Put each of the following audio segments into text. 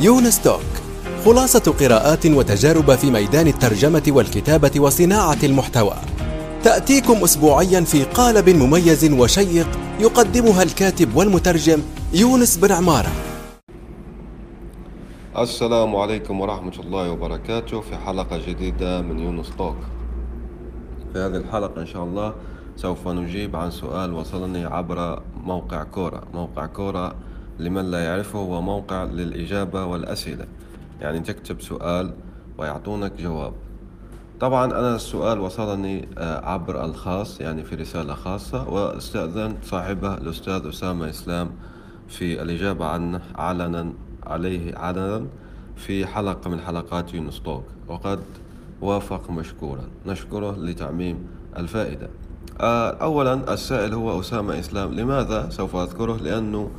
يونس توك خلاصة قراءات وتجارب في ميدان الترجمة والكتابة وصناعة المحتوى. تأتيكم أسبوعيا في قالب مميز وشيق يقدمها الكاتب والمترجم يونس بن عمارة. السلام عليكم ورحمة الله وبركاته في حلقة جديدة من يونس توك في هذه الحلقة إن شاء الله سوف نجيب عن سؤال وصلني عبر موقع كورة موقع كورة لمن لا يعرفه هو موقع للإجابة والأسئلة. يعني تكتب سؤال ويعطونك جواب. طبعا أنا السؤال وصلني آه، عبر الخاص يعني في رسالة خاصة واستأذنت صاحبه الأستاذ أسامة إسلام في الإجابة عنه علنا عليه علنا في حلقة من حلقات يونس توك. وقد وافق مشكورا. نشكره لتعميم الفائدة. آه، أولا السائل هو أسامة إسلام. لماذا سوف أذكره؟ لأنه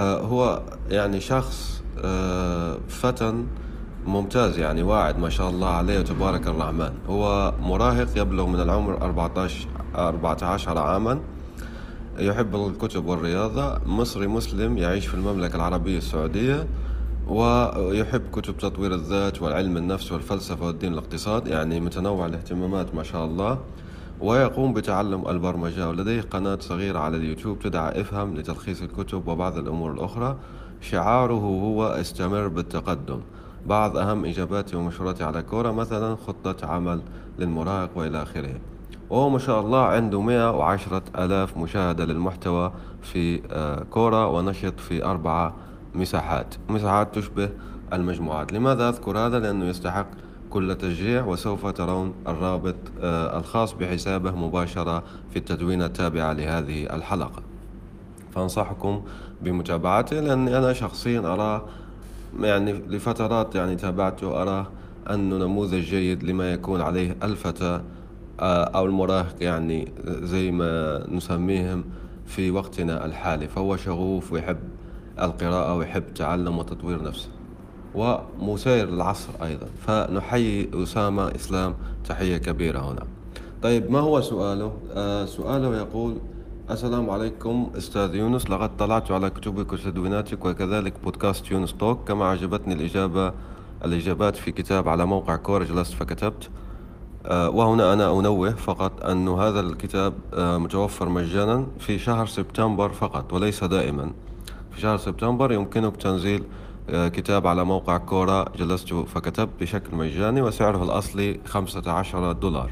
هو يعني شخص آه، فتى ممتاز يعني واعد ما شاء الله عليه وتبارك الرحمن. هو مراهق يبلغ من العمر 14 14 عاما. يحب الكتب والرياضة مصري مسلم يعيش في المملكة العربية السعودية ويحب كتب تطوير الذات والعلم النفس والفلسفة والدين الاقتصاد يعني متنوع الاهتمامات ما شاء الله. ويقوم بتعلم البرمجة. ولديه قناة صغيرة على اليوتيوب تدعى إفهم لتلخيص الكتب وبعض الأمور الأخرى. شعاره هو استمر بالتقدم. بعض أهم إجاباتي ومشوراتي على كورة مثلا خطة عمل للمراهق وإلى آخره. وهو ما شاء الله عنده مئة وعشرة ألاف مشاهدة للمحتوى في آه، كورة ونشط في أربعة مساحات. مساحات تشبه المجموعات. لماذا أذكر هذا؟ لأنه يستحق كل تشجيع وسوف ترون الرابط آه، الخاص بحسابه مباشرة في التدوينة التابعة لهذه الحلقة. فأنصحكم بمتابعته لأني أنا شخصيا أراه يعني لفترات يعني تابعته أراه أنه نموذج جيد لما يكون عليه الفتى آه، أو المراهق يعني زي ما نسميهم في وقتنا الحالي. فهو شغوف ويحب القراءة ويحب تعلم وتطوير نفسه. ومسير العصر أيضا. فنحيي أسامة إسلام. تحية كبيرة هنا. طيب ما هو سؤاله؟ آه سؤاله يقول السلام عليكم أستاذ يونس. لقد طلعت على كتبك وتدويناتك وكذلك بودكاست يونس توك. كما عجبتني الإجابة الإجابات في كتاب على موقع كور جلست فكتبت. آه وهنا أنا أنوه فقط أن هذا الكتاب آه متوفر مجانا في شهر سبتمبر فقط وليس دائما. في شهر سبتمبر يمكنك تنزيل كتاب على موقع كورا جلست فكتبت بشكل مجاني وسعره الأصلي خمسة عشر دولار.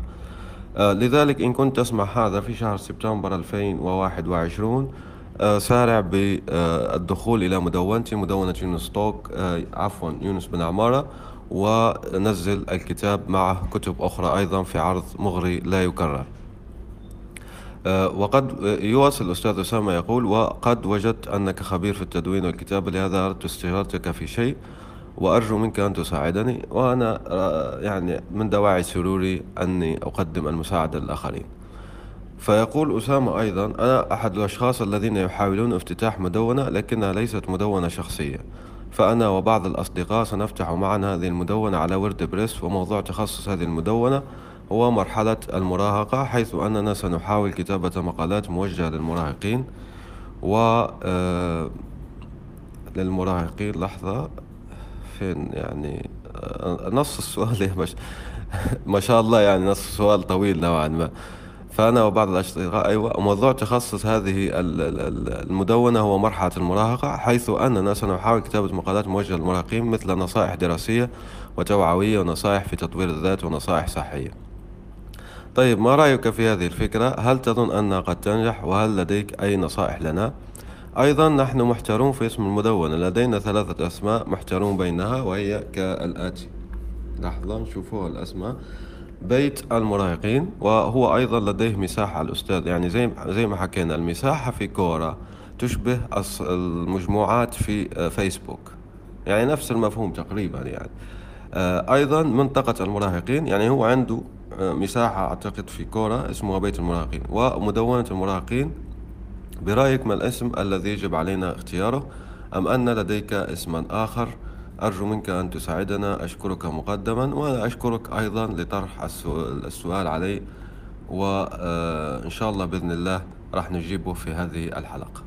آه، لذلك إن كنت تسمع هذا في شهر سبتمبر 2021 آه، سارع بالدخول إلى مدونتي مدونة يونس توك عفوا يونس بن عمارة ونزل الكتاب مع كتب أخرى أيضا في عرض مغري لا يكرر. آه، وقد يواصل الأستاذ أسامة يقول وقد وجدت أنك خبير في التدوين والكتابة لهذا أردت استشارتك في شيء وأرجو منك أن تساعدني وأنا آه، يعني من دواعي سروري أني أقدم المساعدة للآخرين. فيقول أسامة أيضا أنا أحد الأشخاص الذين يحاولون افتتاح مدونة لكنها ليست مدونة شخصية. فأنا وبعض الأصدقاء سنفتح معا هذه المدونة على ورد بريس وموضوع تخصص هذه المدونة هو مرحلة المراهقة حيث أننا سنحاول كتابة مقالات موجهة للمراهقين و آه، للمراهقين لحظة. فين يعني؟ آه، نص السؤال مش ما شاء الله يعني نص السؤال طويل نوعا ما. فأنا وبعض الأصدقاء أيوة موضوع تخصص هذه المدونة هو مرحلة المراهقة حيث أننا سنحاول كتابة مقالات موجهة للمراهقين مثل نصائح دراسية وتوعوية ونصائح في تطوير الذات ونصائح صحية. طيب ما رأيك في هذه الفكرة؟ هل تظن أنها قد تنجح؟ وهل لديك أي نصائح لنا؟ أيضا نحن محتارون في اسم المدونة لدينا ثلاثة أسماء محتارون بينها وهي كالآتي لحظة نشوفوا الأسماء بيت المراهقين وهو أيضا لديه مساحة الأستاذ يعني زي زي ما حكينا المساحة في كورة تشبه المجموعات في فيسبوك يعني نفس المفهوم تقريبا يعني آه، أيضا منطقة المراهقين يعني هو عنده مساحة أعتقد في كورة اسمها بيت المراهقين ومدونة المراهقين برأيك ما الاسم الذي يجب علينا اختياره أم أن لديك اسما آخر؟ أرجو منك أن تساعدنا أشكرك مقدما وأنا أشكرك أيضا لطرح السؤال علي وإن شاء الله بإذن الله راح نجيبه في هذه الحلقة.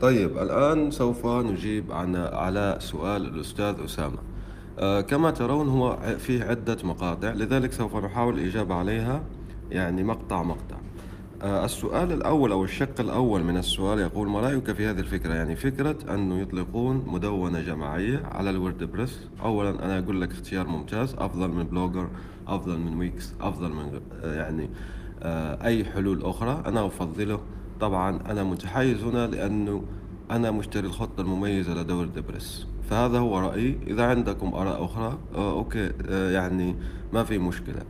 طيب الآن سوف نجيب عن على سؤال الأستاذ أسامة. آه كما ترون هو فيه عدة مقاطع لذلك سوف نحاول الإجابة عليها يعني مقطع مقطع. آه السؤال الأول أو الشق الأول من السؤال يقول ما رأيك في هذه الفكرة؟ يعني فكرة أنه يطلقون مدونة جماعية على ال WordPress أولا أنا أقول لك اختيار ممتاز أفضل من Blogger أفضل من Wix أفضل من آه يعني آه أي حلول أخرى. أنا أفضله. طبعا أنا متحيز هنا لأنه أنا مشتري الخطة المميزة لدى WordPress فهذا هو رأيي. إذا عندكم آراء أخرى آه okay آه يعني ما في مشكلة.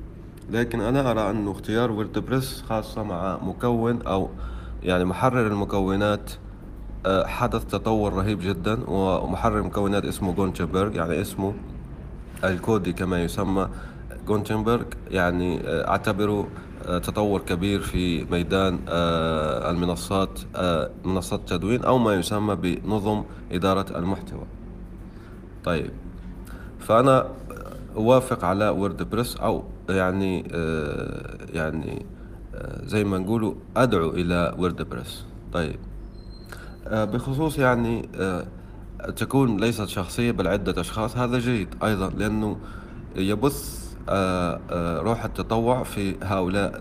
لكن أنا أرى أنه اختيار WordPress خاصة مع مكون أو يعني محرر المكونات آه، حدث تطور رهيب جدا ومحرر المكونات اسمه Gutenberg يعني اسمه الكودي كما يسمى Gutenberg يعني آه، أعتبره تطور كبير في ميدان المنصات منصات التدوين أو ما يسمى بنظم إدارة المحتوى. طيب فأنا أوافق على WordPress أو يعني آه يعني آه زي ما نقولوا أدعو إلى WordPress طيب آه بخصوص يعني آه تكون ليست شخصية بل عدة أشخاص هذا جيد أيضا لأنه يبث آه آه روح التطوع في هؤلاء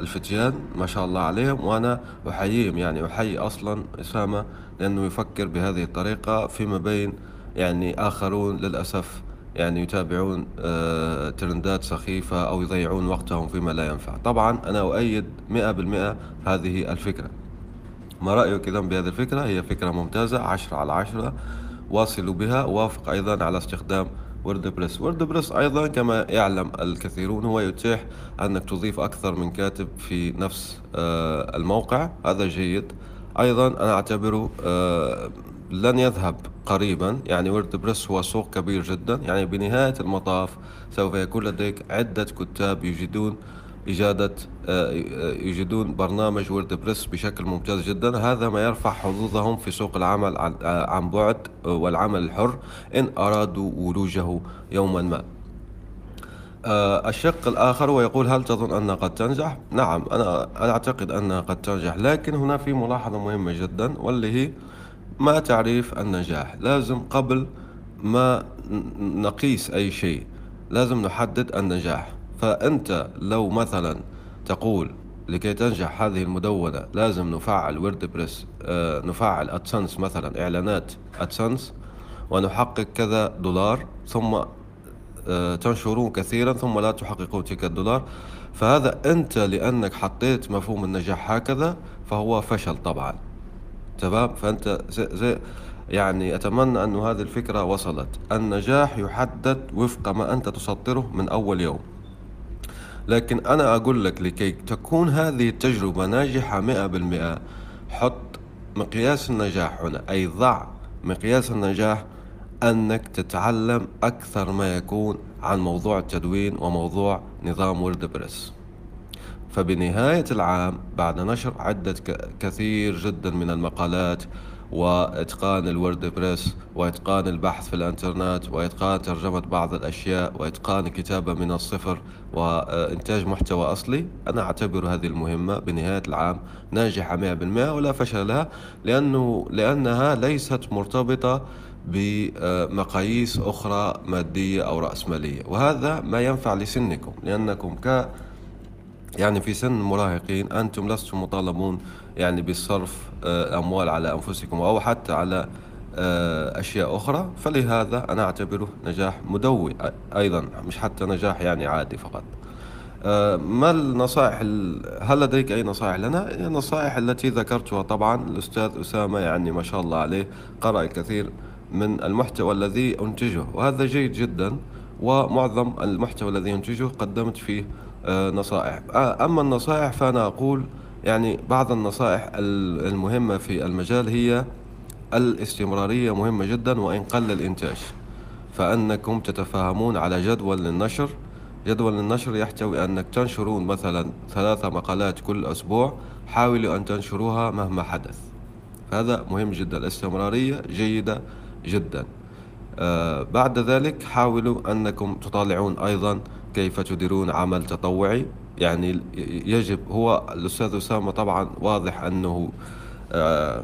الفتيان ما شاء الله عليهم. وأنا أحييهم يعني أحيي أصلا أسامة لأنه يفكر بهذه الطريقة فيما بين يعني آخرون للأسف يعني يتابعون آه، ترندات سخيفة أو يضيعون وقتهم فيما لا ينفع. طبعا أنا أؤيد مئة بالمئة هذه الفكرة. ما رأيك إذا بهذه الفكرة؟ هي فكرة ممتازة عشرة على عشرة واصلوا بها. وافق أيضا على استخدام ووردبريس. ووردبريس أيضا كما يعلم الكثيرون هو يتيح أنك تضيف أكثر من كاتب في نفس آه، الموقع. هذا جيد. أيضا أنا أعتبره آه، لن يذهب قريبا. يعني ووردبريس هو سوق كبير جدا. يعني بنهاية المطاف سوف يكون لديك عدة كتاب يجدون إجادة آه، يجدون برنامج ووردبريس بشكل ممتاز جدا. هذا ما يرفع حظوظهم في سوق العمل عن بعد والعمل الحر إن أرادوا ولوجه يوما ما. آه، الشق الآخر ويقول هل تظن أنها قد تنجح؟ نعم أنا أعتقد أنها قد تنجح لكن هنا في ملاحظة مهمة جدا واللي هي ما تعريف النجاح. لازم قبل ما نقيس أي شيء لازم نحدد النجاح. فأنت لو مثلا تقول لكي تنجح هذه المدونة لازم نفعل ووردبريس آه نفعل أدسنس مثلا إعلانات أدسنس ونحقق كذا دولار ثم آه تنشرون كثيرا ثم لا تحققون تلك الدولار. فهذا أنت لأنك حطيت مفهوم النجاح هكذا فهو فشل طبعا. تمام؟ فأنت زي, زي يعني أتمنى أن هذه الفكرة وصلت. النجاح يحدد وفق ما أنت تسطره من أول يوم. لكن أنا أقول لك لكي تكون هذه التجربة ناجحة مئة بالمئة حط مقياس النجاح هنا أي ضع مقياس النجاح أنك تتعلم أكثر ما يكون عن موضوع التدوين وموضوع نظام ووردبريس فبنهاية العام بعد نشر عدة كثير جدا من المقالات وإتقان الوردبريس وإتقان البحث في الإنترنت وإتقان ترجمة بعض الأشياء وإتقان الكتابة من الصفر وإنتاج محتوى أصلي. أنا أعتبر هذه المهمة بنهاية العام ناجحة 100% ولا فشل لها لأنه لأنها ليست مرتبطة بمقاييس أخرى مادية أو رأسمالية. وهذا ما ينفع لسنكم لأنكم ك يعني في سن المراهقين أنتم لستم مطالبون يعني بصرف آه، أموال على أنفسكم أو حتى على آه، أشياء أخرى فلهذا أنا أعتبره نجاح مدوي أيضا مش حتى نجاح يعني عادي فقط آه، ما النصائح هل لديك أي نصائح لنا؟ النصائح التي ذكرتها طبعا الأستاذ أسامة يعني ما شاء الله عليه قرأ الكثير من المحتوى الذي أنتجه وهذا جيد جدا ومعظم المحتوى الذي أنتجه قدمت فيه نصائح أما النصائح فأنا أقول يعني بعض النصائح المهمة في المجال هي الاستمرارية مهمة جدا وإن قل الإنتاج. فأنكم تتفاهمون على جدول للنشر جدول النشر يحتوي أنك تنشرون مثلا ثلاثة مقالات كل أسبوع. حاولوا أن تنشروها مهما حدث. هذا مهم جدا. الاستمرارية جيدة جدا. آه بعد ذلك حاولوا أنكم تطالعون أيضا كيف تديرون عمل تطوعي. يعني يجب هو الأستاذ أسامة طبعا واضح أنه آه،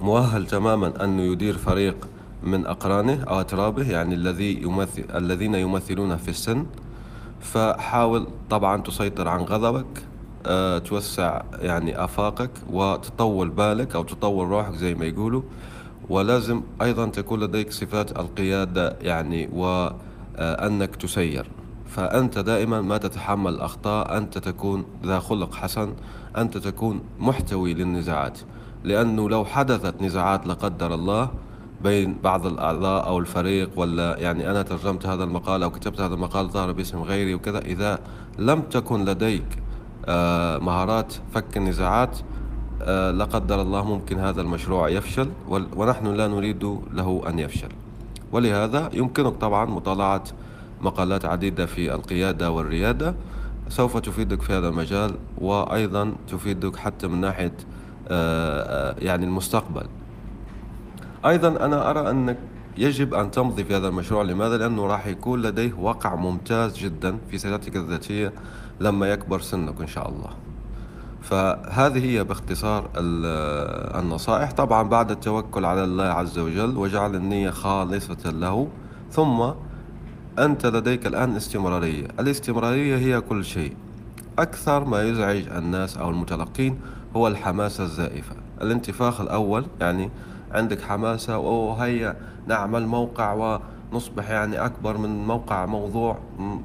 مؤهل تماما أنه يدير فريق من أقرانه أو أترابه يعني الذي يمثل الذين يمثلونه في السن. فحاول طبعا تسيطر عن غضبك أه توسع يعني آفاقك وتطول بالك أو تطول روحك زي ما يقولوا. ولازم أيضا تكون لديك صفات القيادة يعني وأنك تسير. فأنت دائما ما تتحمل الأخطاء أنت تكون ذا خلق حسن أنت تكون محتوي للنزاعات. لأنه لو حدثت نزاعات لا قدر الله بين بعض الأعضاء أو الفريق ولا يعني أنا ترجمت هذا المقال أو كتبت هذا المقال ظهر باسم غيري وكذا إذا لم تكن لديك آه، مهارات فك النزاعات آه، لا قدر الله ممكن هذا المشروع يفشل ونحن لا نريد له أن يفشل. ولهذا يمكنك طبعا مطالعة مقالات عديدة في القيادة والريادة. سوف تفيدك في هذا المجال وأيضا تفيدك حتى من ناحية آه، يعني المستقبل. أيضا أنا أرى أنك يجب أن تمضي في هذا المشروع. لماذا؟ لأنه راح يكون لديه وقع ممتاز جدا في سيرتك الذاتية لما يكبر سنك إن شاء الله. فهذه هي باختصار النصائح. طبعا بعد التوكل على الله عز وجل وجعل النية خالصة له ثم أنت لديك الآن استمرارية. الاستمرارية هي كل شيء. أكثر ما يزعج الناس أو المتلقين هو الحماسة الزائفة. الانتفاخ الأول يعني عندك حماسة وهيا نعمل موقع ونصبح يعني أكبر من موقع موضوع.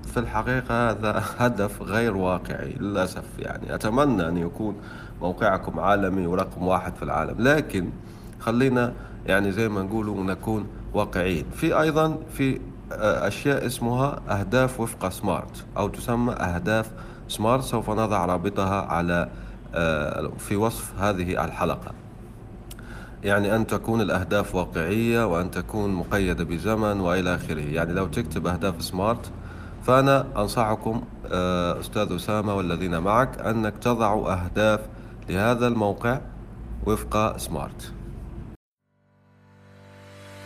في الحقيقة هذا هدف غير واقعي للأسف يعني. أتمنى أن يكون موقعكم عالمي ورقم واحد في العالم. لكن خلينا يعني زي ما نقولوا نكون واقعيين. في أيضا في أشياء اسمها أهداف وفق سمارت أو تسمى أهداف سمارت سوف نضع رابطها على آه، في وصف هذه الحلقة. يعني أن تكون الأهداف واقعية وأن تكون مقيدة بزمن وإلى آخره. يعني لو تكتب أهداف سمارت فأنا أنصحكم آه، أستاذ أسامة والذين معك أنك تضعوا أهداف لهذا الموقع وفق سمارت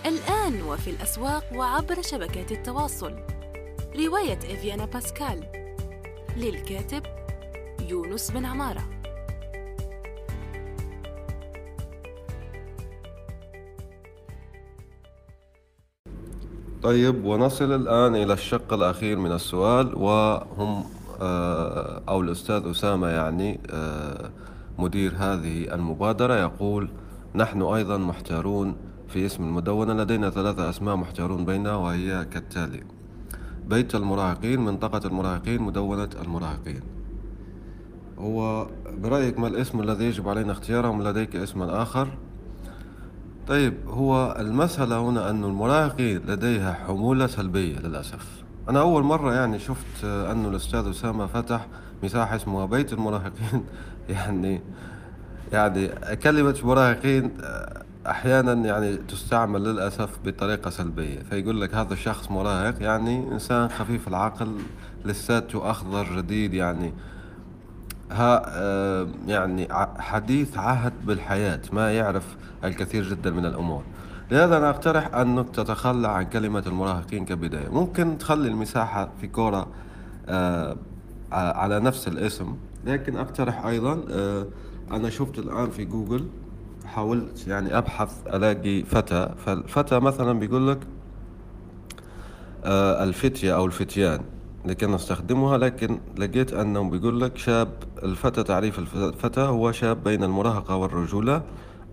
الآن وفي الأسواق وعبر شبكات التواصل. رواية إفيانا باسكال. للكاتب يونس بن عمارة. طيب ونصل الآن إلى الشق الأخير من السؤال وهم آه، أو الأستاذ أسامة يعني آه، مدير هذه المبادرة يقول نحن أيضا محتارون في اسم المدونة لدينا ثلاثة أسماء محتارون بينها وهي كالتالي بيت المراهقين منطقة المراهقين مدونة المراهقين. هو برأيك ما الاسم الذي يجب علينا اختياره أم لديك اسما آخر؟ طيب هو المسألة هنا أن المراهقين لديها حمولة سلبية للأسف. أنا أول مرة يعني شفت أنه الأستاذ أسامة فتح مساحة اسمها بيت المراهقين. يعني يعني كلمة مراهقين أحيانا يعني تستعمل للأسف بطريقة سلبية فيقول لك هذا الشخص مراهق يعني إنسان خفيف العقل لساته أخضر جديد يعني. ها آه، يعني حديث عهد بالحياة ما يعرف الكثير جدا من الأمور. لهذا أنا أقترح أنك تتخلى عن كلمة المراهقين كبداية. ممكن تخلي المساحة في كورة آه، على نفس الاسم لكن أقترح أيضا آه، أنا شفت الآن في جوجل حاولت يعني أبحث ألاقي فتى فالفتى مثلا بيقول لك الفتية أو الفتيان لكي نستخدمها لكن لقيت أنه بيقول لك شاب الفتى تعريف الفتى هو شاب بين المراهقة والرجولة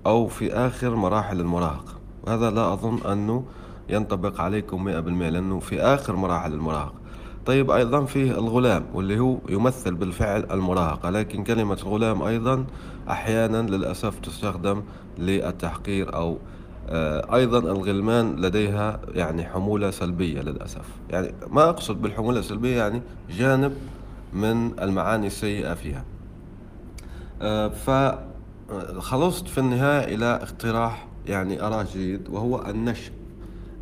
أو في آخر مراحل المراهقة. وهذا لا أظن أنه ينطبق عليكم مئة بالمئة لأنه في آخر مراحل المراهقة. طيب أيضا فيه الغلام واللي هو يمثل بالفعل المراهقة لكن كلمة غلام أيضا أحيانا للأسف تستخدم للتحقير أو آه، أيضا الغلمان لديها يعني حمولة سلبية للأسف. يعني ما أقصد بالحمولة السلبية يعني جانب من المعاني السيئة فيها. آه، فخلصت في النهاية إلى اقتراح يعني أراه جيد وهو النشأ.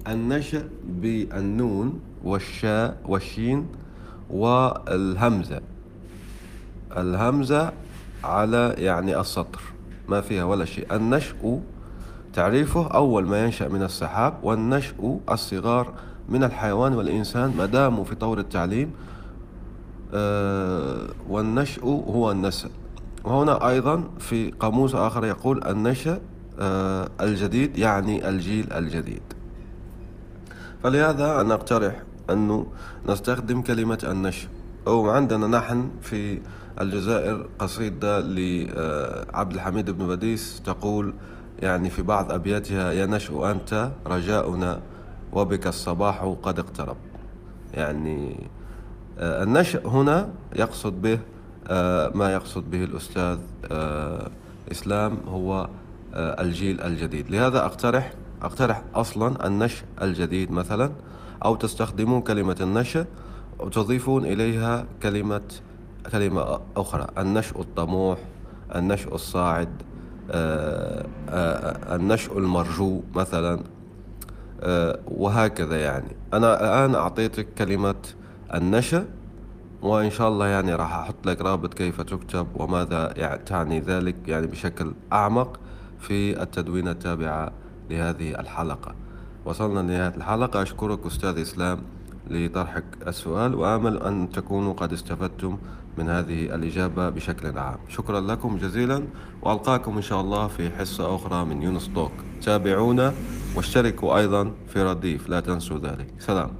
النشأ بالنون والشاء والشين والهمزة. الهمزة على يعني السطر. ما فيها ولا شيء. النشأ تعريفه أول ما ينشأ من السحاب والنشأ الصغار من الحيوان والإنسان ما داموا في طور التعليم آه، والنشأ هو النسل. وهنا أيضا في قاموس آخر يقول النشأ آه، الجديد يعني الجيل الجديد. فلهذا أنا أقترح أنه نستخدم كلمة النشء أو عندنا نحن في الجزائر قصيدة لعبد الحميد بن بديس تقول يعني في بعض أبياتها يا نشأ أنت رجاؤنا وبك الصباح قد اقترب. يعني آه، النشأ هنا يقصد به آه، ما يقصد به الأستاذ آه، إسلام هو الجيل الجديد. لهذا أقترح أقترح أصلا النشأ الجديد مثلا. أو تستخدمون كلمة النشأ وتضيفون إليها كلمة كلمة أخرى. النشء الطموح النشء الصاعد النشء المرجو مثلا وهكذا يعني. أنا الآن أعطيتك كلمة النشأ وإن شاء الله يعني راح أحط لك رابط كيف تكتب وماذا يعني تعني ذلك يعني بشكل أعمق في التدوينة التابعة لهذه الحلقة. وصلنا لنهاية الحلقة. أشكرك أستاذ إسلام لطرحك السؤال وآمل أن تكونوا قد استفدتم من هذه الإجابة بشكل عام. شكرا لكم جزيلا وألقاكم إن شاء الله في حصة أخرى من يونس توك. تابعونا واشتركوا أيضا في رديف لا تنسوا ذلك. سلام.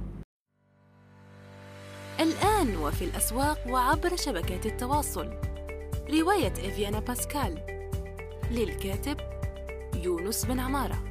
الآن وفي الأسواق وعبر شبكات التواصل. رواية إفيانا باسكال للكاتب يونس بن عمارة.